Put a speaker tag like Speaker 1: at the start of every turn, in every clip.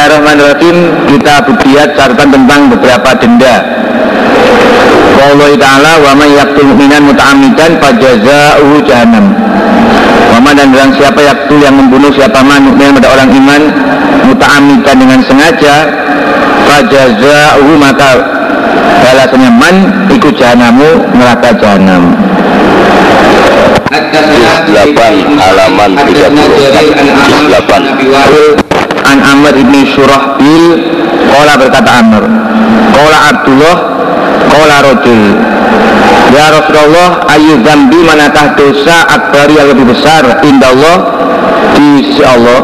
Speaker 1: Bismillahirrahmanirrahim. Kita budiat catatan tentang beberapa denda. Allah Ta'ala wa man yaktul mu'minan muta'amidan fajaza'uhu jahannam. Wa man dan barang siapa yaktul yang membunuh siapa man mu'min pada orang iman muta'amidan dengan sengaja fajaza'uhu maka balasannya man ikut jahannamu neraka jahannam
Speaker 2: 8 halaman 30 8
Speaker 1: An Amr ibni Surahbil Kola berkata Amr Kola Abdullah Kola Rojul Ya Rasulullah Ayu zambi manakah dosa akbar yang lebih besar Indah Allah Di sisi Allah.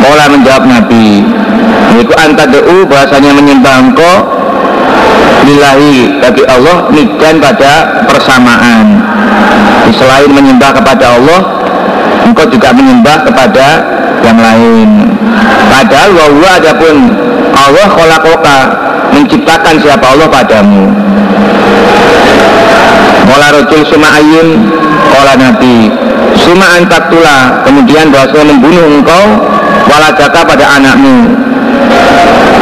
Speaker 1: Kola menjawab Nabi Itu antadeu bahasanya menyembah engkau Lillahi bagi Allah Nidan pada persamaan. Selain menyembah kepada Allah Engkau juga menyembah kepada yang lain. Padahal wahwa adapun Allah kholakoka menciptakan siapa Allah padamu. Kola rojul suma ayun Kola nabi Suma antaktula Kemudian bahasanya membunuh engkau Waladaka pada anakmu.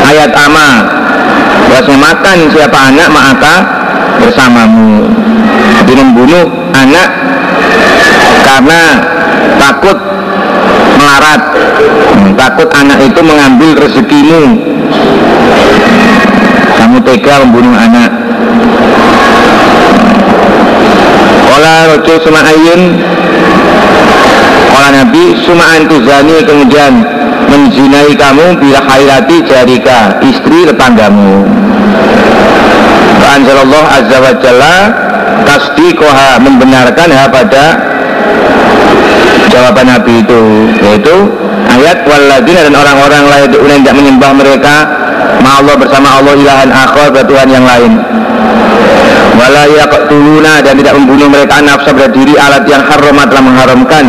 Speaker 1: Ayat ama Bahasanya makan siapa anak maka bersamamu. Jadi membunuh anak Karena takut melarat. Takut anak itu mengambil rezekimu. Kamu tega membunuh anak. Ola rojo suma ayun Ola nabi suma antuzani kemudian menzinai kamu bila khairati jarika istri tetanggamu. Anzalallah azza wa jalla tasdiqoha membenarkan ya pada jawaban Nabi itu yaitu ayat waladina dan orang-orang lain yang tidak menyembah mereka ma Allah bersama Allah ilahan akhir Tuhan yang lain. Wala yaqtuluna dan tidak membunuh mereka nafsa pada diri alat yang haram telah mengharamkan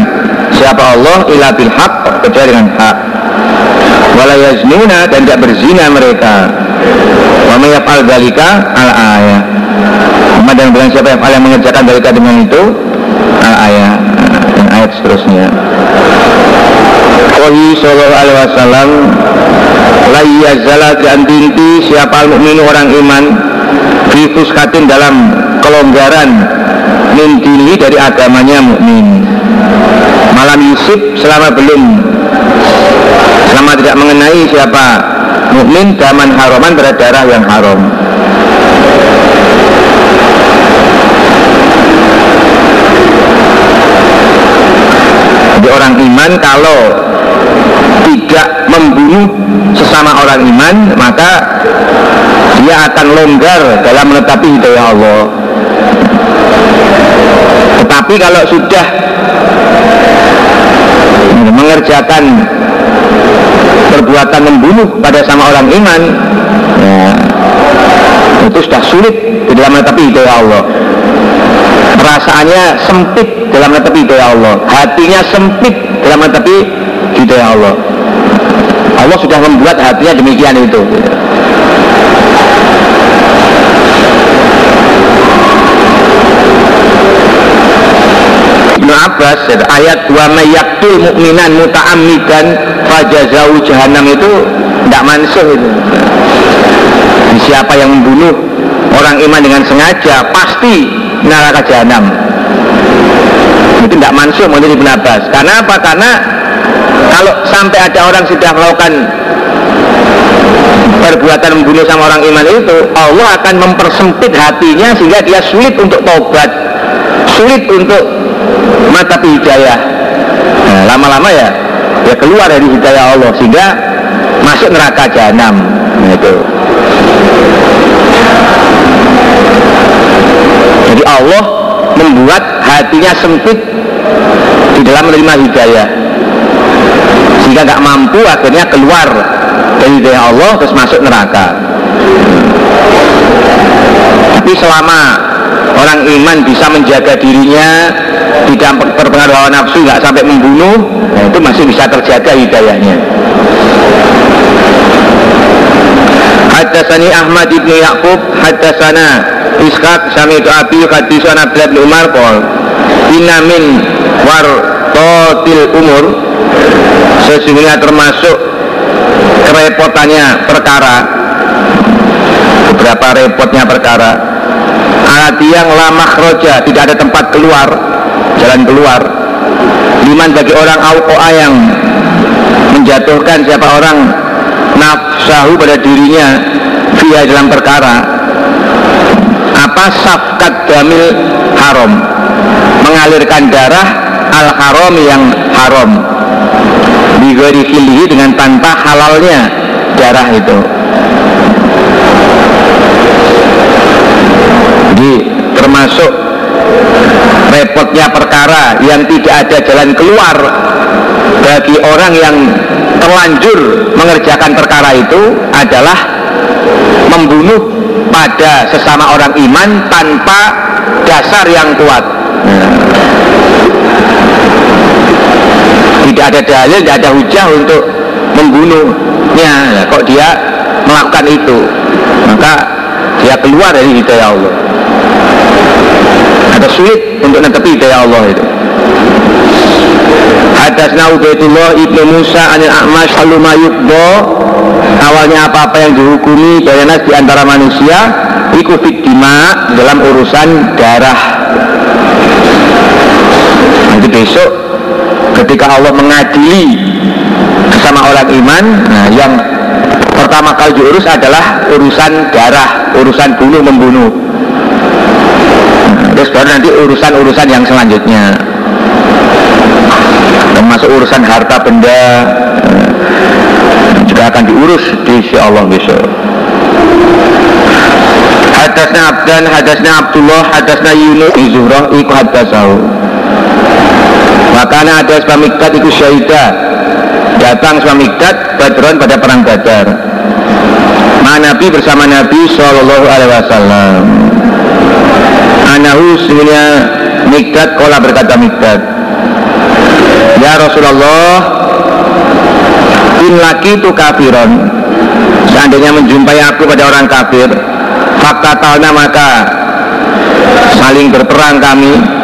Speaker 1: siapa Allah ila bil haq dengan hak. Wala yaznuna dan tidak berzina mereka. Wa yaf'al dzalika al ayat dan bilang siapa yang mengerjakan mereka dengan itu al ayat ayat seterusnya. Wahi sallallahu alaihi wasallam La yazala dinti siapa mukmin orang iman Fi fuskatin dalam kelonggaran Min dini dari agamanya mukmin. Malam Yusuf selama belum Selama tidak mengenai siapa mukmin daman haroman berdarah yang haram orang iman kalau tidak membunuh sesama orang iman maka dia akan longgar dalam menetapi hidayah Allah. Tetapi kalau sudah mengerjakan perbuatan membunuh pada sama orang iman ya, itu sudah sulit di dalam menetapi hidayah Allah. Perasaannya sempit dalam menepi hidayah Allah. Hatinya sempit dalam menepi hidayah Allah. Allah sudah membuat hatinya demikian itu. Ibnu Abbas ayat wa mayaktul mukminan muta'ammidan fajazau jahannam itu tidak mansuh itu. Siapa yang membunuh orang iman dengan sengaja pasti neraka jahanam itu tidak mansuh menurut Ibn Abbas. Karena apa? karena kalau sampai ada orang sudah melakukan perbuatan membunuh sama orang iman itu Allah akan mempersempit hatinya sehingga dia sulit untuk tobat sulit untuk mata hidayah. Nah, lama-lama ya dia keluar dari hidayah Allah sehingga masuk neraka jahanam nah, itu. Jadi Allah membuat hatinya sempit di dalam menerima hidayah. Sehingga nggak mampu akhirnya keluar dari hidayah Allah terus masuk neraka. Tapi selama orang iman bisa menjaga dirinya tidak terpengaruh hawa nafsu nggak sampai membunuh nah itu masih bisa terjaga hidayahnya. Hadasani Ahmad ibnu Yakub Hadasana Ishak sami itu api hadisan Abdullah Umar Paul Inamin war totil umur. Sesungguhnya termasuk kerepotannya perkara. Beberapa repotnya perkara. Alat yang lama roja tidak ada tempat keluar jalan keluar. Liman bagi orang aukoa yang menjatuhkan siapa orang nafsahu pada dirinya via dalam perkara. Apa safkat damil haram mengalirkan darah al haram yang haram. Bigori filihi dengan tanpa halalnya darah itu. Jadi termasuk repotnya perkara yang tidak ada jalan keluar bagi orang yang terlanjur mengerjakan perkara itu adalah membunuh pada sesama orang iman tanpa dasar yang kuat tidak ada dalil, tidak ada hujah untuk membunuhnya. Nah, kok dia melakukan itu? Maka dia keluar dari hidayah Allah. Ada sulit untuk netepi hidayah Allah itu. Hadasna Ubaidullah ibnu Musa anil A'mash haluma yukbo Awalnya apa-apa yang dihukumi bayanas di antara manusia Iku dima dalam urusan darah Nanti besok ketika Allah mengadili sesama orang iman Nah yang pertama kali diurus adalah urusan darah Urusan bunuh membunuh. Nah, Terus baru nanti urusan-urusan yang selanjutnya. Termasuk urusan harta benda eh, juga akan diurus di si Allah besok. Hadasnya Abdan, hadasnya Abdullah, hadasnya Yunus Zuhrah, iku hadasahu makanya ada Mikdad iku syahidah. Datang Mikdad Badron pada perang Badar. Ma Nabi bersama Nabi Shallallahu Alaihi Wasallam. Anahu sebenarnya Mikdad kola berkata Mikdad Ya Rasulullah In laki itu kafiron. Seandainya menjumpai aku pada orang kafir Fakta talna maka Saling berperang kami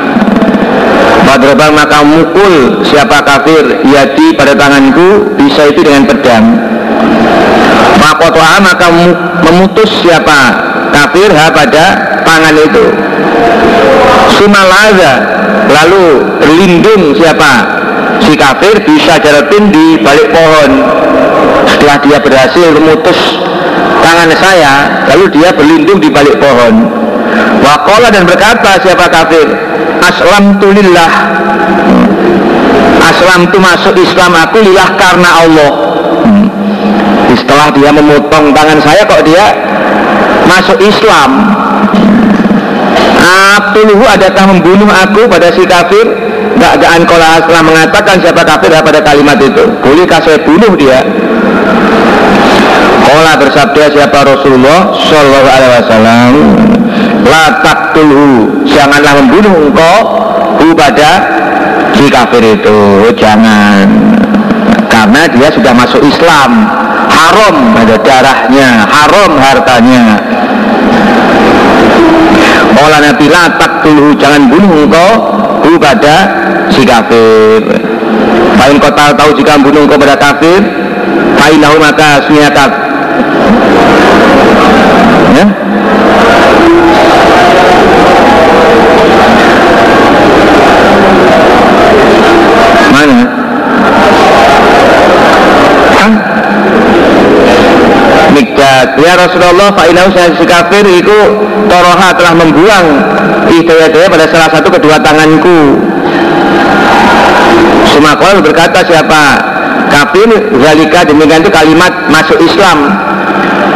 Speaker 1: Badrobang maka mukul siapa kafir Yati pada tanganku Bisa itu dengan pedang. Makotoa maka memutus siapa kafir ha pada tangan itu. Sumalaza Lalu berlindung siapa si kafir bisa jaratin di balik pohon. Setelah dia berhasil memutus tangan saya lalu dia berlindung di balik pohon wakola dan berkata siapa kafir? Aslam tulillah aslam tu masuk Islam aku lillah karena Allah. Hmm. setelah dia memotong tangan saya kok dia masuk Islam? Abduluhu adakah membunuh aku pada si kafir? Ba'daan kola setelah mengatakan siapa kafir pada kalimat itu? Bolehkah saya bunuh dia? Kola bersabda siapa Rasulullah Sallallahu alaihi wasallam La taktulhu Janganlah membunuh engkau pada si kafir itu. Jangan. Karena dia sudah masuk Islam. Haram ada darahnya Haram hartanya. Olah Nabi la taktulhu Jangan bunuh engkau pada si kafir. Pain kota tahu jika bunuh kepada kafir Painahu maka sunya kafir ya? Ya Rasulullah Fa'inahu saya si kafir Itu Toroha telah membuang Hidayah-hidayah pada salah satu kedua tanganku. Sumakol berkata siapa kafir zalika demikian itu kalimat masuk Islam.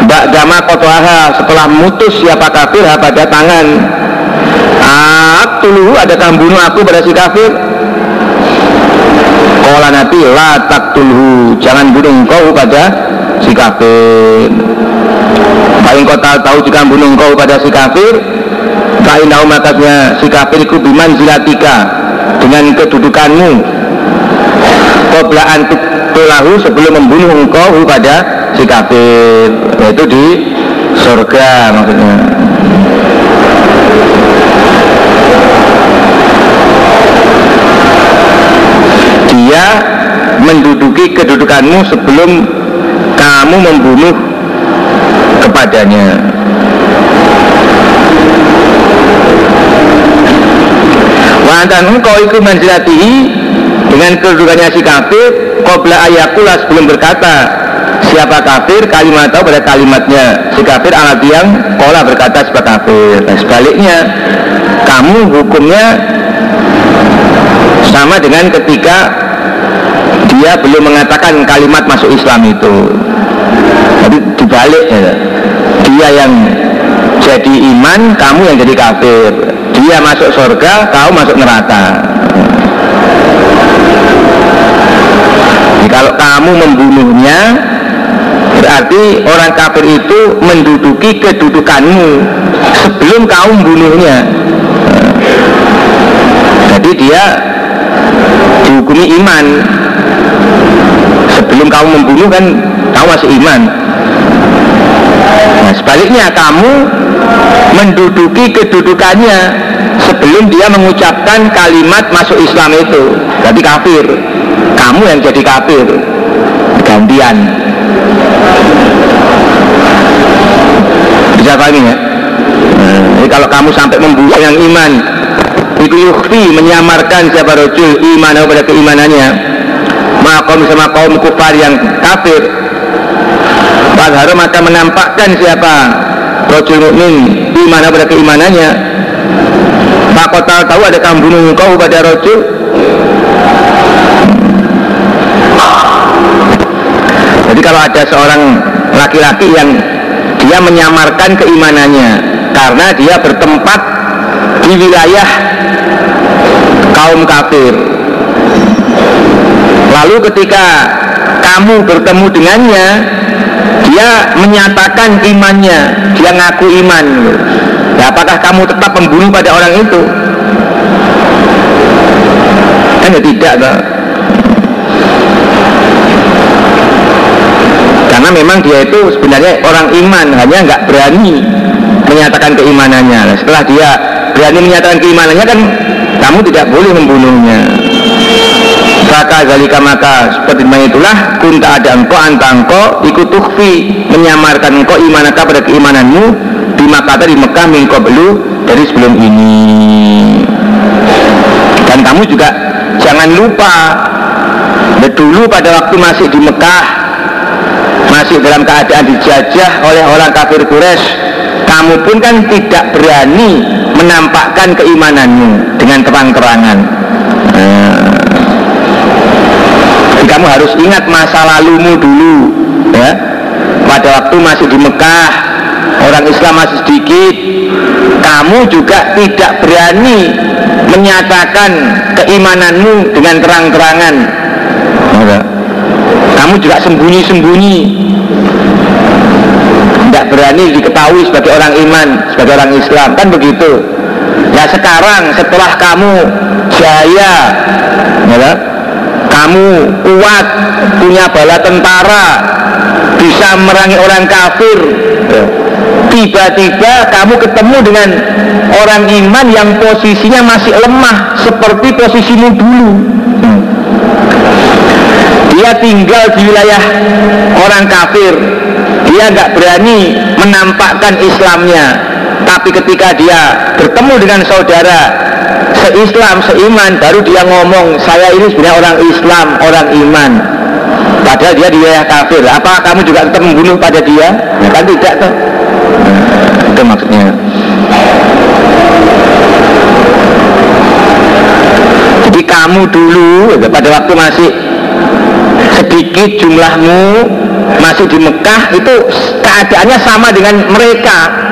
Speaker 1: Ba'dama kotoha setelah mutus siapa kafir pada tangan. Aktuluhu ada bunuh aku pada si kafir? Kola Nabi la taktulhu Jangan bunuh engkau pada si kafir Paling kota tahu jika bunuh engkau pada si kafir Kainau makasnya si kafir itu biman zilatika Dengan kedudukanmu. Qoblaan tulahu sebelum membunuh engkau pada si kafir yaitu di surga maksudnya. Dia menduduki kedudukanmu sebelum kamu membunuh kepadanya. Wantan engkau itu manzilatihi dengan kedudukannya si kafir Qobla ayakulah sebelum berkata siapa kafir? Kalimat atau pada kalimatnya. Si kafir alat yang kola berkata sebagai kafir. Nah, sebaliknya kamu hukumnya sama dengan ketika dia belum mengatakan kalimat masuk Islam itu. Tapi dibalik ya. dia yang jadi iman kamu yang jadi kafir. Dia masuk surga kamu masuk neraka. Jadi kalau kamu membunuhnya berarti orang kafir itu menduduki kedudukanmu sebelum kamu membunuhnya jadi dia dihukumi iman sebelum kamu membunuh kan kamu masih iman. Nah sebaliknya kamu menduduki kedudukannya sebelum dia mengucapkan kalimat masuk Islam itu jadi kafir. Kamu yang jadi kafir. Gantian. Bisa pahami ya? Jadi kalau kamu sampai membunuh yang iman itu yukfi menyamarkan siapa rojul iman pada keimanannya makom sama kaum kufar yang kafir. Padahal maka menampakkan siapa? Rojul mukmin. Iman pada keimanannya maka tahu ada kamu bunuh kau pada rojul jadi kalau ada seorang laki-laki yang dia menyamarkan keimanannya karena dia bertempat di wilayah kaum kafir lalu ketika kamu bertemu dengannya dia menyatakan imannya. Dia ngaku iman. Ya, apakah kamu tetap membunuh pada orang itu? Kan ya tidak kan? karena memang dia itu sebenarnya orang iman hanya nggak berani menyatakan keimanannya. Nah, setelah dia berani menyatakan keimanannya kan kamu tidak boleh membunuhnya maka zalika maka seperti itulah kunta ada engkau anta engkau ikut tukfi menyamarkan engkau imanaka pada keimananmu di Makkah di Mekah mingkau belu dari sebelum ini. Dan kamu juga jangan lupa dulu pada waktu masih di Mekah masih dalam keadaan dijajah oleh orang kafir Quraisy kamu pun kan tidak berani menampakkan keimananmu dengan terang-terangan. Nah, kamu harus ingat masa lalumu dulu ya. Pada waktu masih di Mekah orang Islam masih sedikit kamu juga tidak berani menyatakan keimananmu dengan terang-terangan. Kamu juga sembunyi-sembunyi. Tidak berani diketahui sebagai orang iman sebagai orang Islam. Kan begitu? Ya sekarang setelah kamu jaya ya, kamu kuat punya bala tentara bisa merangi orang kafir. Tiba-tiba kamu ketemu dengan orang iman yang posisinya masih lemah seperti posisimu dulu. Dia tinggal di wilayah orang kafir. Dia nggak berani menampakkan Islamnya tapi ketika dia bertemu dengan saudara se-Islam, seiman baru dia ngomong saya ini sebenarnya orang Islam, orang iman. Padahal dia di wilayah kafir. Apa kamu juga tetap membunuh pada dia? Ya, kan tidak tuh nah, itu maksudnya. Jadi kamu dulu pada waktu masih sedikit jumlahmu masih di Mekah itu keadaannya sama dengan mereka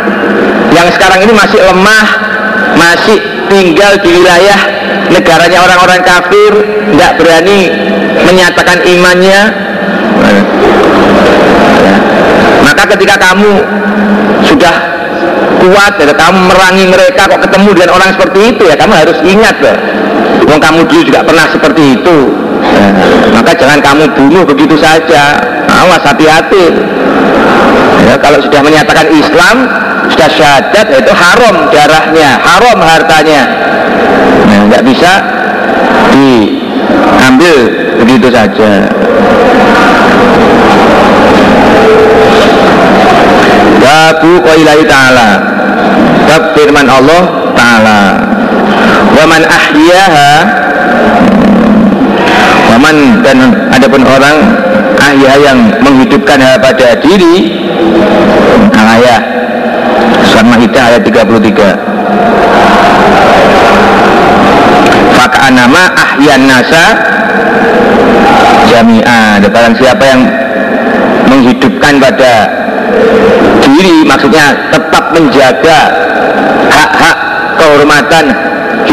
Speaker 1: yang sekarang ini masih lemah masih tinggal di wilayah negaranya orang-orang kafir tidak berani menyatakan imannya. Maka ketika kamu sudah kuat dan kamu merangi mereka kok ketemu dengan orang seperti itu ya kamu harus ingat loh. Wong kamu dulu juga pernah seperti itu. Maka jangan kamu bunuh begitu saja. Awas hati-hati. Ya, kalau sudah menyatakan Islam sudah syahadat itu haram darahnya haram hartanya. Nah nggak bisa di ambil begitu saja. Babu qailai ta'ala. Bab firman Allah ta'ala. Waman ahyaha Waman dan adapun orang ahya yang menghidupkan pada diri ayat Surat Ma'idah ayat 33 Faka'an nama ahyan nasa jami'ah Barang siapa yang menghidupkan pada diri maksudnya tetap menjaga hak-hak kehormatan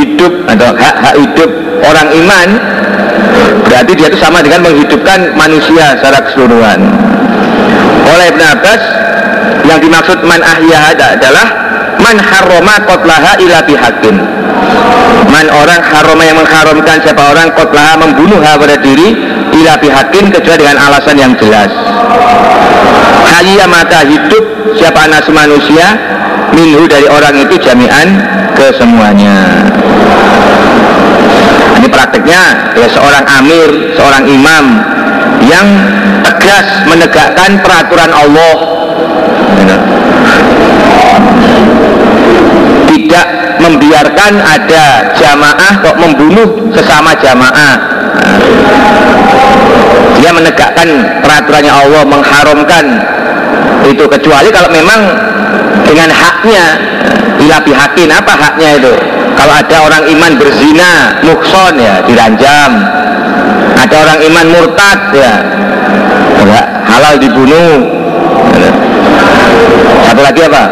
Speaker 1: hidup atau hak-hak hidup orang iman berarti dia itu sama dengan menghidupkan manusia secara keseluruhan. Oleh Ibn Abbas yang dimaksud man ahya adalah man haroma kotlaha ila bihakin man orang haroma yang mengharamkan siapa orang kotlaha membunuh pada diri ila bihakin kecuali dengan alasan yang jelas. Hayya maka hidup siapa anak manusia minhu dari orang itu jami'an kesemuanya. Ini prakteknya ya seorang amir, seorang imam yang tegas menegakkan peraturan Allah tidak membiarkan ada jamaah kok membunuh sesama jamaah. Dia menegakkan peraturannya Allah mengharamkan itu. Kecuali kalau memang dengan haknya ilapi hakin apa haknya itu? Kalau ada orang iman berzina mukson ya diranjam. Ada orang iman murtad ya enggak halal dibunuh satu lagi apa?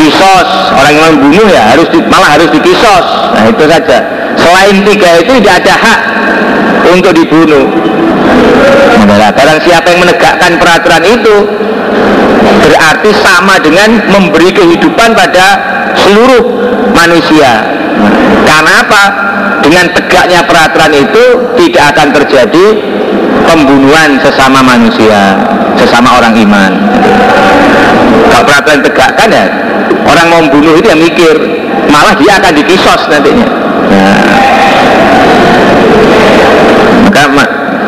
Speaker 1: Kisos. Orang yang membunuh ya harus di, malah harus dikisos. Nah itu saja. Selain tiga itu tidak ada hak untuk dibunuh. Nah, barang siapa yang menegakkan peraturan itu berarti sama dengan memberi kehidupan pada seluruh manusia. Karena apa? Dengan tegaknya peraturan itu tidak akan terjadi pembunuhan sesama manusia, sesama orang iman. Kalau peraturan tegakkan ya orang mau membunuh itu yang mikir, malah dia akan dikisos nantinya. Nah, maka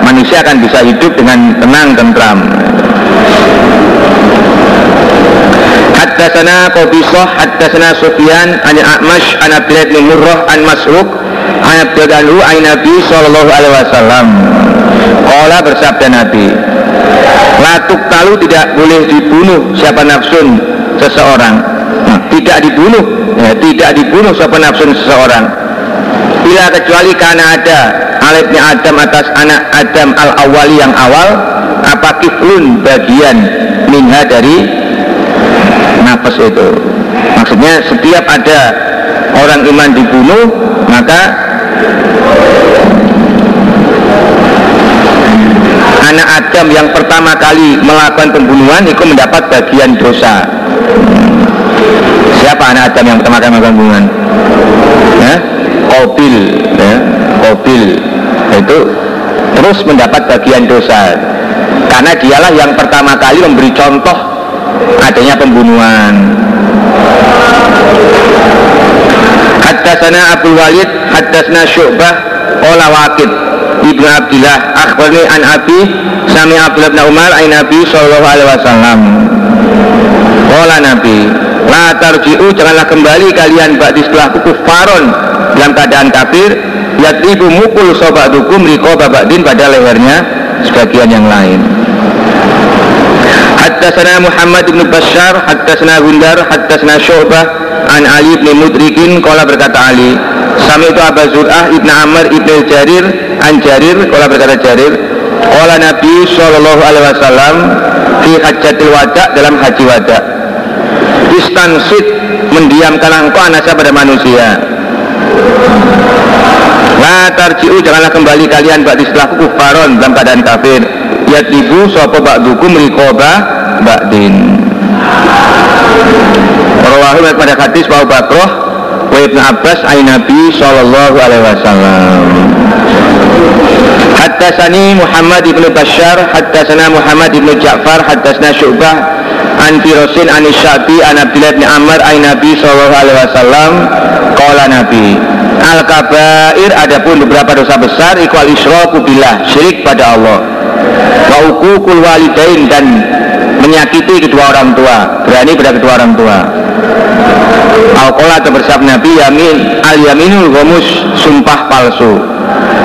Speaker 1: manusia akan bisa hidup dengan tenang tentram Haddatsana Qabisah Haddatsana Sufyan an A'mash an Abdullah bin Murrah an an Abdullah an Nabi sallallahu alaihi wasallam. Qala bersabda Nabi Latuk talu tidak boleh dibunuh siapa nafsun seseorang. Nah, tidak dibunuh ya, tidak dibunuh siapa nafsun seseorang. Bila kecuali karena ada alibnya Adam atas anak Adam al awali yang awal apa kiflun bagian minha dari nafas itu? Maksudnya setiap ada orang iman dibunuh maka anak Adam yang pertama kali melakukan pembunuhan itu mendapat bagian dosa. Siapa anak Adam yang pertama kali melakukan pembunuhan? Ya? Kobil ya? Kobil itu terus mendapat bagian dosa. Karena dialah yang pertama kali memberi contoh adanya pembunuhan Haddatsana Abu Walid Haddatsana Syu'bah Qala Waqid Ibnu Abdillah Akhbarni an Abi Sami Abdullah bin Umar Ain Nabi Sallallahu Alaihi Wasallam. Qala Nabi La tarji'u janganlah kembali kalian Ba'di setelah kufaron Dalam keadaan kafir Yatribu mukul sobadukum Riko babadin pada lehernya Sebagian yang lain Haddatsana Muhammad bin Bashar, haddatsana Gundar, haddatsana Syu'bah an Ali bin Mudrikin qala berkata Ali, sami itu Abu Zur'ah ibn Amr ibn Jarir an Jarir qala berkata Jarir, qala Nabi sallallahu alaihi wasallam fi hajjatil wada dalam haji wada. Istansit mendiamkan engkau anasa pada manusia. La tarji'u janganlah kembali kalian ba'di setelah kufaron dalam keadaan kafir yatibu sapa ba'dukum rikoba ba'din. Rawahu pada hadis Pak Bakroh wa Ibn Abbas ay Nabi sallallahu alaihi wasallam. Haddatsani Muhammad ibn Bashar Haddatsana Muhammad ibn Ja'far Haddatsana Syu'bah An Firosin An Syabi An Abdullah bin Amr ay Nabi sallallahu alaihi wasallam. Qala Nabi al kabair adapun beberapa dosa besar ikwal isyraku billah syirik pada Allah wa uququl walidain dan menyakiti kedua orang tua berani pada kedua orang tua. Al-Qala atau bersab Nabi yamin al yaminul gomus sumpah palsu.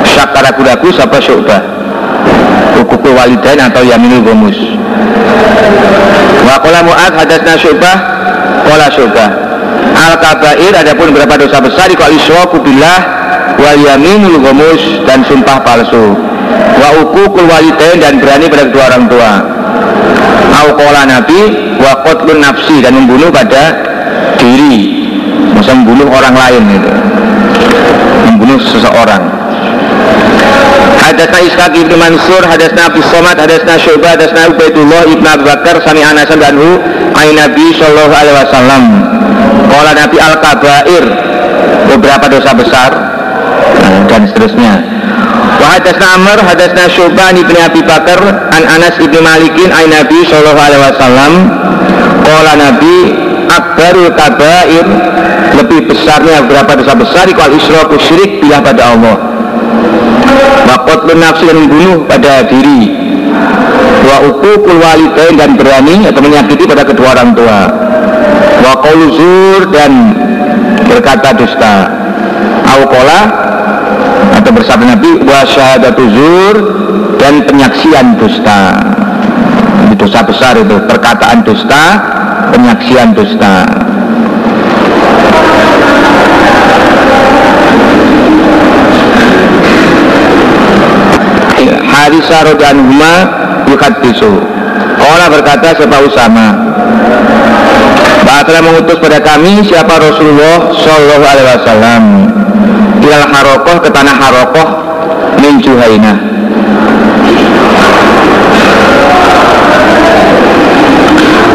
Speaker 1: Syakara kudaku sapa syu'bah. Hukukul walidain atau yaminul gomus wa qala mu'ad hadasna syu'bah. Qala syu'bah al kabair adapun beberapa dosa besar iku isyraku billah wal yaminul gomus dan sumpah palsu wa walidain dan berani pada kedua orang tua Aukola Nabi wa qatlun nafsi dan membunuh pada diri masa membunuh orang lain itu membunuh seseorang Hadasna Ishaq ibn Mansur, hadasna Abu Somad, hadasna Syu'bah, hadasna Ubaidullah ibn Abu Bakar, sami Anas dan Hu, Ain Nabi Sallallahu Alaihi Wasallam. Kala Nabi al Kabair, beberapa dosa besar dan seterusnya. Hadasna Amr, hadasna Syu'bah ibn Abi Bakar, an Anas ibn Malikin, Ain Nabi Sallallahu Alaihi Wasallam. Nabi akbarul kabair lebih besarnya berapa dosa besar? Kalau israku syirik bila pada Allah. Wakot nafsi dan membunuh pada diri. Wa ukukul walidain dan berani atau menyakiti pada kedua orang tua. Wa zur dan berkata dusta. Aukola atau bersabda Nabi wa syahadatu zur dan penyaksian dusta. Itu dosa besar itu perkataan dusta penyaksian dusta. Harisa rodan huma bisu. Allah berkata siapa Usama. Bahkan mengutus pada kami siapa Rasulullah Shallallahu Alaihi Wasallam ilal harokoh ke tanah harokoh min Juhainah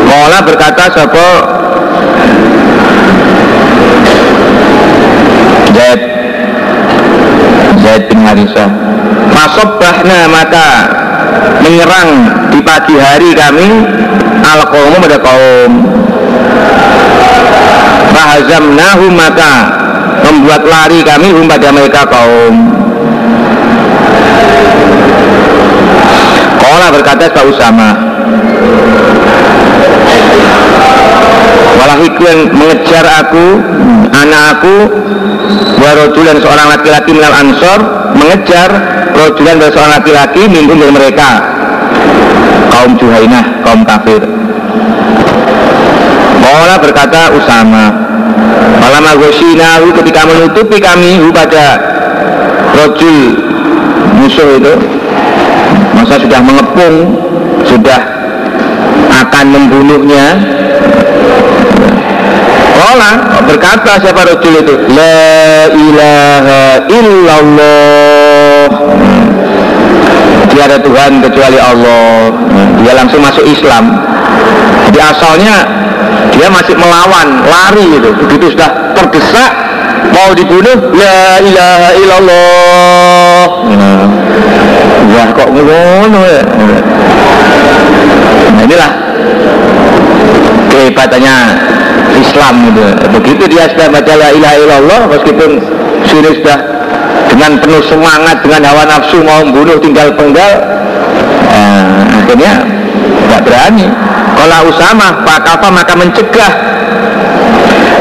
Speaker 1: Kola berkata siapa Zaid. Zaid bin Harisah. Fasobbahna maka menyerang di pagi hari kami al kaum pada kaum. Fahazamnahu maka membuat lari kami pada mereka kaum. Kola berkata Pak Usama Walahiku yang mengejar aku Anak aku Warojulan seorang laki-laki minal ansor Mengejar Rojulan dari seorang laki-laki Minum dari mereka. Kaum Juhainah, kaum kafir. Kola berkata Usama Malam Agosinahu ketika menutupi kami pada Rojul musuh itu Masa sudah mengepung Sudah akan membunuhnya. Kola berkata siapa Rasul itu? La ilaha illallah. Tiada Tuhan kecuali Allah. Dia langsung masuk Islam. Jadi asalnya dia masih melawan, lari itu Begitu sudah terdesak Mau dibunuh La ilaha illallah. Nah, Wah kok ngono ya? Nah inilah kehebatannya Islam gitu. Begitu dia sudah baca la ilaha illallah meskipun sini sudah dengan penuh semangat dengan hawa nafsu mau membunuh tinggal penggal nah, akhirnya tidak berani kalau Usama Pak Kafa maka mencegah.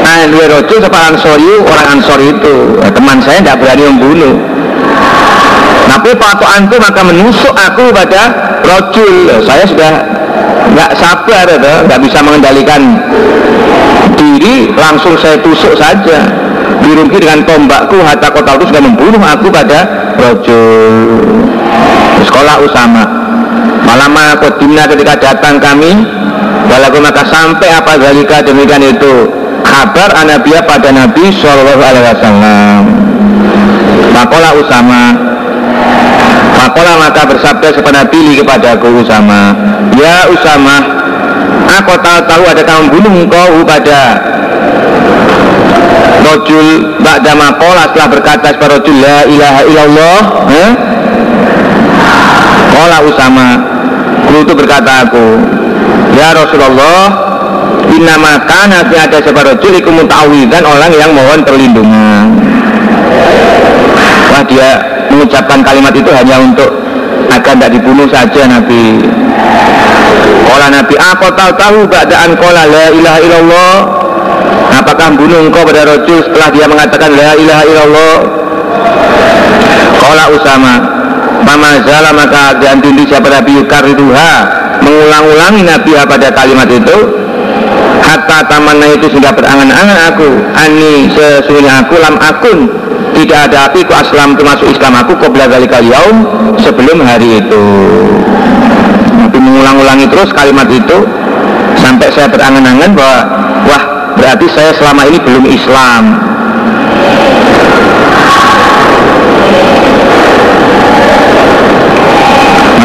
Speaker 1: Nah dua rojo seorang ansori orang ansori itu. Nah, teman saya tidak berani membunuh. Tapi Pak Antu maka menusuk aku pada rojul. Saya sudah nggak sabar nggak bisa mengendalikan diri langsung saya tusuk saja. Dirungki dengan tombakku hatta kota itu sudah membunuh aku pada rojul. Sekolah Usama malam kodimna ketika datang kami walaupun maka sampai apa zalika demikian itu kabar anabiya pada Nabi Shallallahu Alaihi Wasallam Makola Usama Makola maka bersabda kepada Nabi kepadaku Usama Ya Usama Aku tahu tahu ada kamu bunuh engkau pada Rojul Ba'da makola setelah berkata kepada Rojul La ilaha illallah eh? Kola Usama Guru itu berkata aku Ya Rasulullah Innama kana fi ada sebarojul iku muta'awidan orang yang mohon perlindungan. Wah dia mengucapkan kalimat itu hanya untuk agar tidak dibunuh saja Nabi. Kala Nabi apa tahu tahu keadaan kala la ilaha illallah? Apakah bunuh engkau pada rojul setelah dia mengatakan la ilaha illallah? Kala Usama Mama zala maka ganti siapa Nabi Yukar itu mengulang-ulangi Nabi pada kalimat itu. Hatta tamanna itu sudah berangan-angan aku. Ani sesungguhnya aku lam akun. Tidak ada api ku aslam itu masuk Islam aku qabla dzalika yaum sebelum hari itu. Nabi mengulang-ulangi terus kalimat itu. Sampai saya berangan-angan bahwa wah berarti saya selama ini belum Islam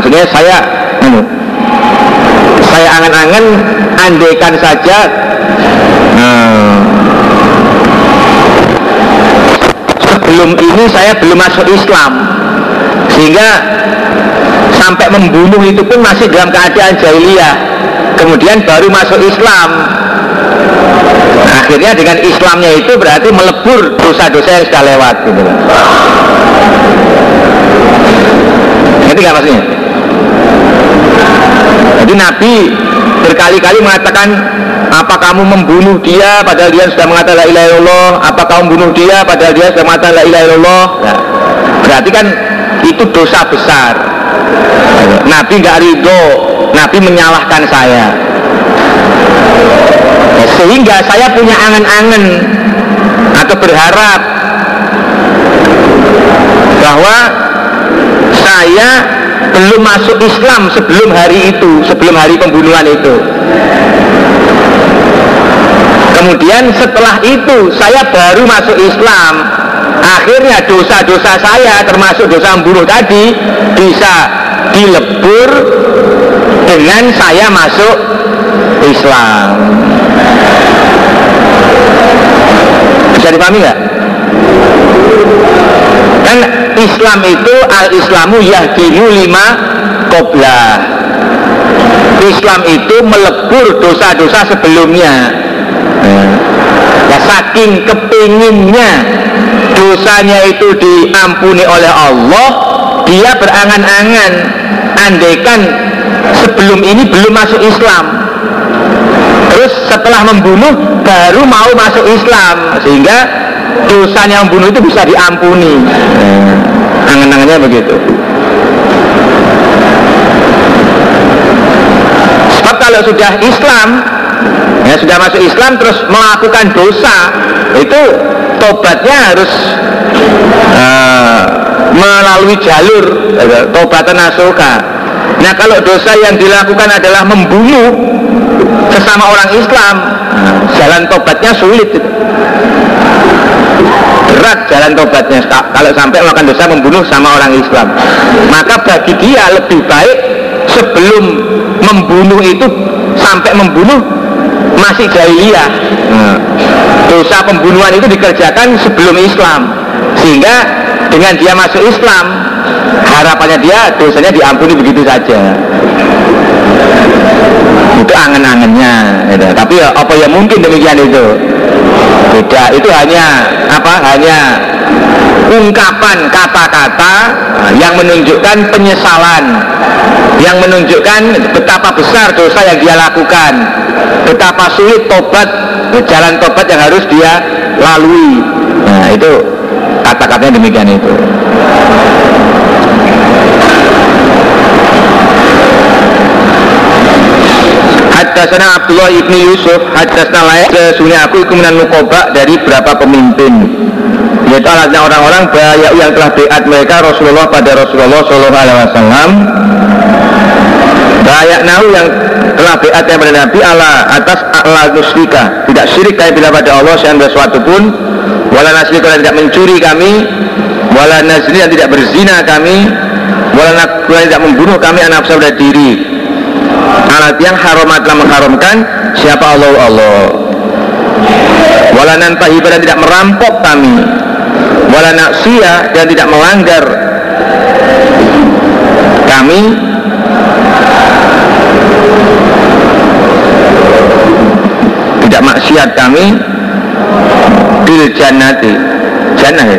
Speaker 1: maksudnya saya anu, saya angan-angan andaikan saja nah, sebelum ini saya belum masuk Islam. Sehingga sampai membunuh itu pun masih dalam keadaan jahiliyah. Kemudian baru masuk Islam. Akhirnya dengan Islamnya itu berarti melebur dosa-dosa yang sudah lewat gitu ngerti nggak maksudnya jadi Nabi berkali-kali mengatakan apa kamu membunuh dia padahal dia sudah mengatakan la ilaha illallah? Apa kamu membunuh dia padahal dia sudah mengatakan la ilaha illallah? Nah, berarti kan itu dosa besar. Nabi nggak ridho. Nabi menyalahkan saya. Ya, sehingga saya punya angan-angan atau berharap bahwa saya belum masuk Islam sebelum hari itu, sebelum hari pembunuhan itu. Kemudian setelah itu saya baru masuk Islam. Akhirnya dosa-dosa saya termasuk dosa membunuh tadi bisa dilebur dengan saya masuk Islam. Bisa dipahami nggak? Kan Islam itu al-Islamu yahdinu lima qobla Islam itu melebur dosa-dosa sebelumnya. Ya saking kepinginnya dosanya itu diampuni oleh Allah dia berangan-angan. Andaikan sebelum ini belum masuk Islam terus setelah membunuh baru mau masuk Islam. Sehingga dosanya membunuh itu bisa diampuni. Angan-angannya begitu. Sebab kalau sudah Islam ya sudah masuk Islam terus melakukan dosa itu tobatnya harus uh, melalui jalur tobatan nasuka nah kalau dosa yang dilakukan adalah membunuh sesama orang Islam jalan tobatnya sulit jalan tobatnya. Kalau sampai melakukan dosa membunuh sama orang Islam. Maka bagi dia lebih baik sebelum membunuh itu sampai membunuh masih jahiliyah. Nah, dosa pembunuhan itu dikerjakan sebelum Islam. Sehingga dengan dia masuk Islam harapannya dia dosanya diampuni begitu saja. Itu angen-angennya gitu. tapi ya, apa ya mungkin demikian itu beda itu hanya apa hanya ungkapan kata-kata yang menunjukkan penyesalan yang menunjukkan betapa besar dosa yang dia lakukan betapa sulit tobat jalan tobat yang harus dia lalui. Nah itu kata-katanya demikian itu Hadasana Abdullah ibni Yusuf Hadasana layak Sesungguhnya aku kemudian mukoba dari berapa pemimpin. Yaitu alatnya orang-orang Bayau yang telah beat mereka Rasulullah pada Rasulullah Sallallahu Alaihi Wasallam. Bayak nahu yang telah beat yang pada Nabi Allah atas Allah nusrika Tidak syirik kami bila pada Allah Saya sesuatu pun. Wala nasri kalau tidak mencuri kami. Wala nasri yang tidak berzina kami. Wala nakula tidak membunuh kami anak saudara diri alat yang haromat telah mengharamkan siapa Allah? Allah. Walanan tahiba dan tidak merampok kami. Wala naksia dan tidak melanggar kami. Wasiat kami. Bil jannati. Jannah ya?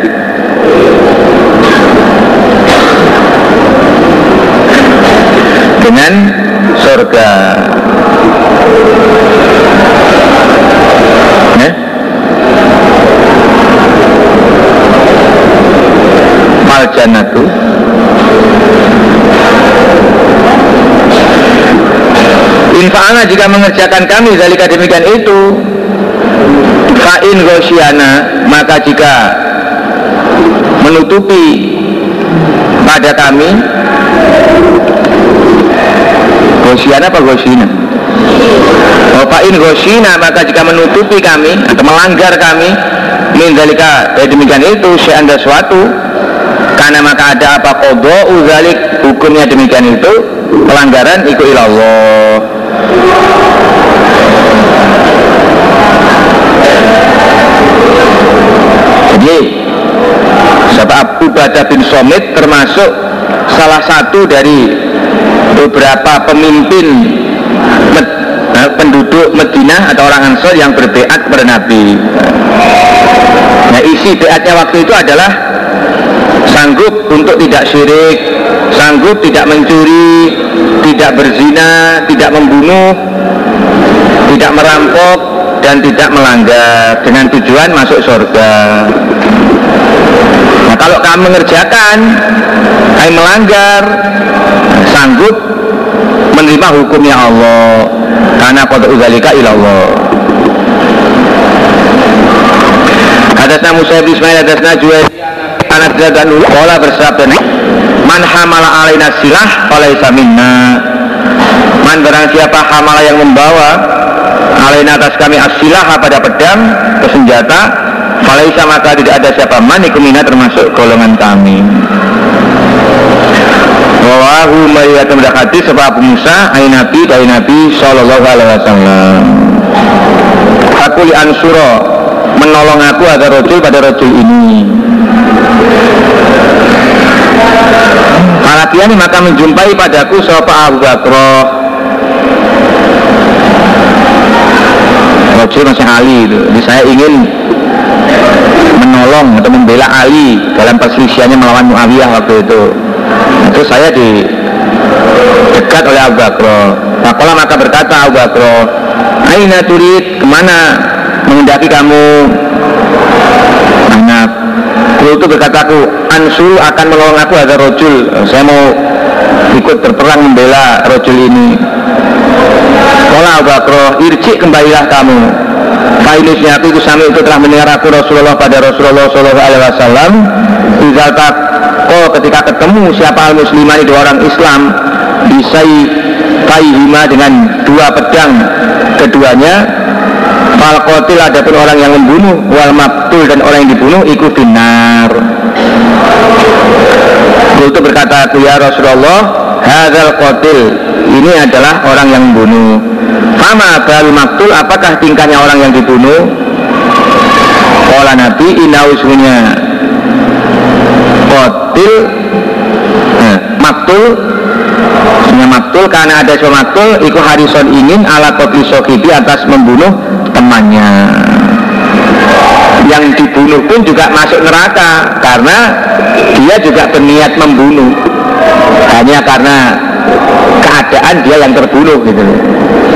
Speaker 1: Dengan surga. Ya? mal jannatu Infa'ana jika mengerjakan kami zalika demikian itu. Fa'in gosiana Maka jika menutupi pada kami Gosiana apa gosina? Oh, Fa'in gosina maka jika menutupi kami Atau melanggar kami Min zalika ya demikian itu Syanda suatu Karena maka ada apa kodo uzalik Hukumnya demikian itu Pelanggaran ikut ilallah jadi sebab Ubadah bin Somit termasuk salah satu dari beberapa pemimpin med, eh, penduduk Medina atau orang Ansor yang berbeat kepada Nabi. Nah isi beatnya waktu itu adalah sanggup untuk tidak syirik, sanggup tidak mencuri, tidak berzina, tidak membunuh, tidak merampok, dan tidak melanggar dengan tujuan masuk surga. Nah, kalau kamu mengerjakan, kamu melanggar, sanggup menerima hukumnya Allah. Karena kota uzalika ilallah. Hadasna Musa bin Ismail hadasna Juwayr anak dan Kala bersabda Man hamala alaina silah Falaisa minna. Man barang siapa hamala yang membawa Alaina atas kami asilah pada pedang Senjata Falaisa maka tidak ada siapa man Ikumina termasuk golongan kami Wawahu melihat mendekati sebab Musa Ain Nabi dari Nabi Sallallahu Alaihi Wasallam. Aku li ansuro menolong aku agar rojul pada rojul ini. Falakiani maka menjumpai padaku Sopa Abu Bakroh Rojul masih Ali itu. Jadi saya ingin menolong atau membela Ali dalam perselisihannya melawan Muawiyah waktu itu itu saya di dekat oleh Abu Bakro. Fakola maka berkata Abu Bakro Aina turid? Ke mana mengendaki kamu? Anak itu berkataku Ansul akan menolong aku agar rojul. Saya mau ikut berperang membela rojul ini. Kola Abu Bakro Ircik kembalilah kamu. Fainisnya aku itu sami itu telah mendengar aku Rasulullah pada Rasulullah Sallallahu Alaihi Wasallam. Izal oh ketika ketemu siapa al musliman dua orang Islam Bisai kaihima dengan dua pedang. Keduanya Fal kotil ada pun orang yang membunuh Wal maktul dan orang yang dibunuh Iku binar Itu berkata ya Rasulullah Hadal kotil Ini adalah orang yang membunuh. Fama bal maktul Apakah tingkahnya orang yang dibunuh? Kala Nabi Inausnya Kotil nah, Maktul. Sebenarnya maktul karena ada sebuah maktul Iku harison ingin ala kotil sokibi atas membunuh temannya. Yang dibunuh pun juga masuk neraka karena dia juga berniat membunuh. Hanya karena keadaan dia yang terbunuh gitu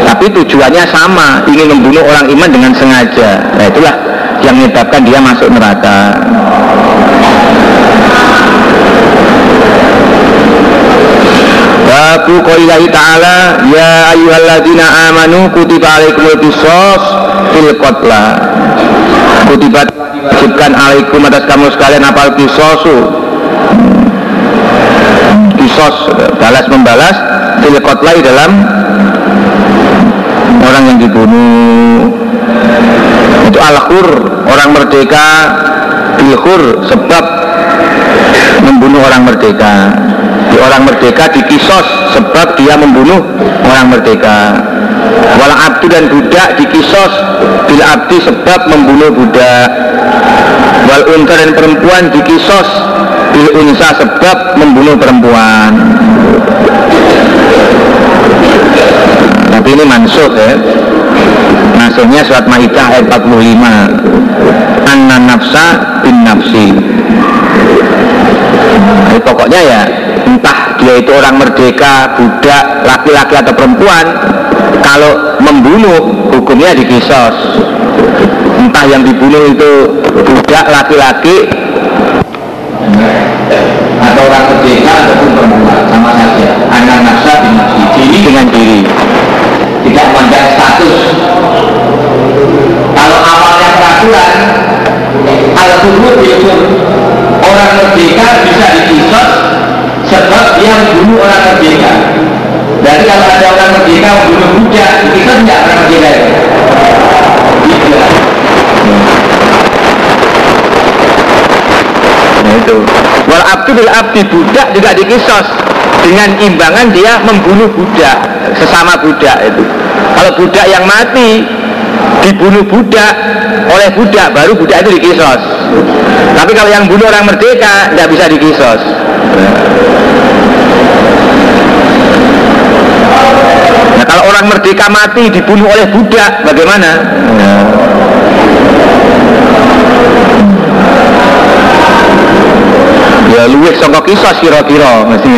Speaker 1: tapi tujuannya sama ingin membunuh orang iman dengan sengaja. Nah itulah yang menyebabkan dia masuk neraka Babu qaulillahi ta'ala Ya ayyuhalladzina amanu kutiba alaikumul qisas fil qatla. Kutiba diwajibkan alaikum atas kamu sekalian apal kisosu Kisos balas membalas fil qatla dalam orang yang dibunuh. Itu al-khur orang merdeka. Bilhur sebab membunuh orang merdeka orang merdeka dikisos sebab dia membunuh orang merdeka. Wala abdu dan budak dikisos bil abdi sebab membunuh budak. Wal unta dan perempuan dikisos bil unsa sebab membunuh perempuan. Tapi ini mansuh ya. Maksudnya surat Maidah ayat 45 Anna nafsa bin nafsi. Jadi pokoknya ya entah dia itu orang merdeka, budak, laki-laki atau perempuan kalau membunuh hukumnya dikisos. Entah yang dibunuh itu budak, laki-laki atau orang merdeka ataupun perempuan sama saja. Anak bin nafsi diri dengan diri. tidak memandang status. Kalau awalnya peraturan al itu orang merdeka dia membunuh orang merdeka. Berarti kalau ada orang merdeka membunuh budak dikisos tidak orang merdeka itu tidak. Nah itu. Wal abdu bil abdi budak juga dikisos. Dengan imbangan dia membunuh budak sesama budak itu. Kalau budak yang mati dibunuh budak oleh budak baru budak itu dikisos. Tapi kalau yang bunuh orang merdeka tidak bisa dikisos nah kalau merdeka mati dibunuh oleh budak bagaimana? Ya luwih sangka kisos kira-kira mesti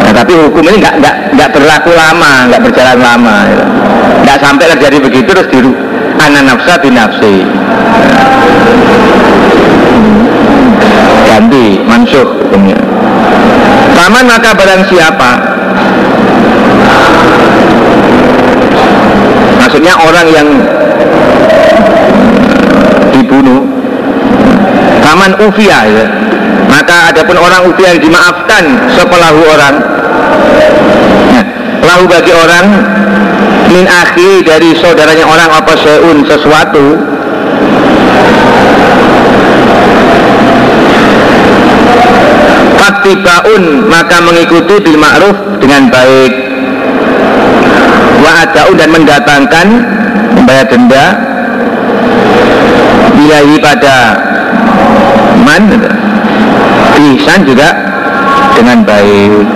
Speaker 1: nah, tapi hukum ini nggak nggak nggak berlaku lama nggak berjalan lama. Ya. nggak sampai terjadi begitu terus diru anak nafsa binafsi ganti mansuh hukumnya. Paman maka barang siapa Maksudnya orang yang dibunuh. Paman ufia ya. Maka adapun orang ufia yang dimaafkan sepelahu orang. Nah, Lahu bagi orang Min akhi dari saudaranya orang apa seun sesuatu. Fatibaun maka mengikuti bil ma'ruf dengan baik Wa adaun dan mendatangkan membayar denda Ilahi pada man Ihsan juga dengan baik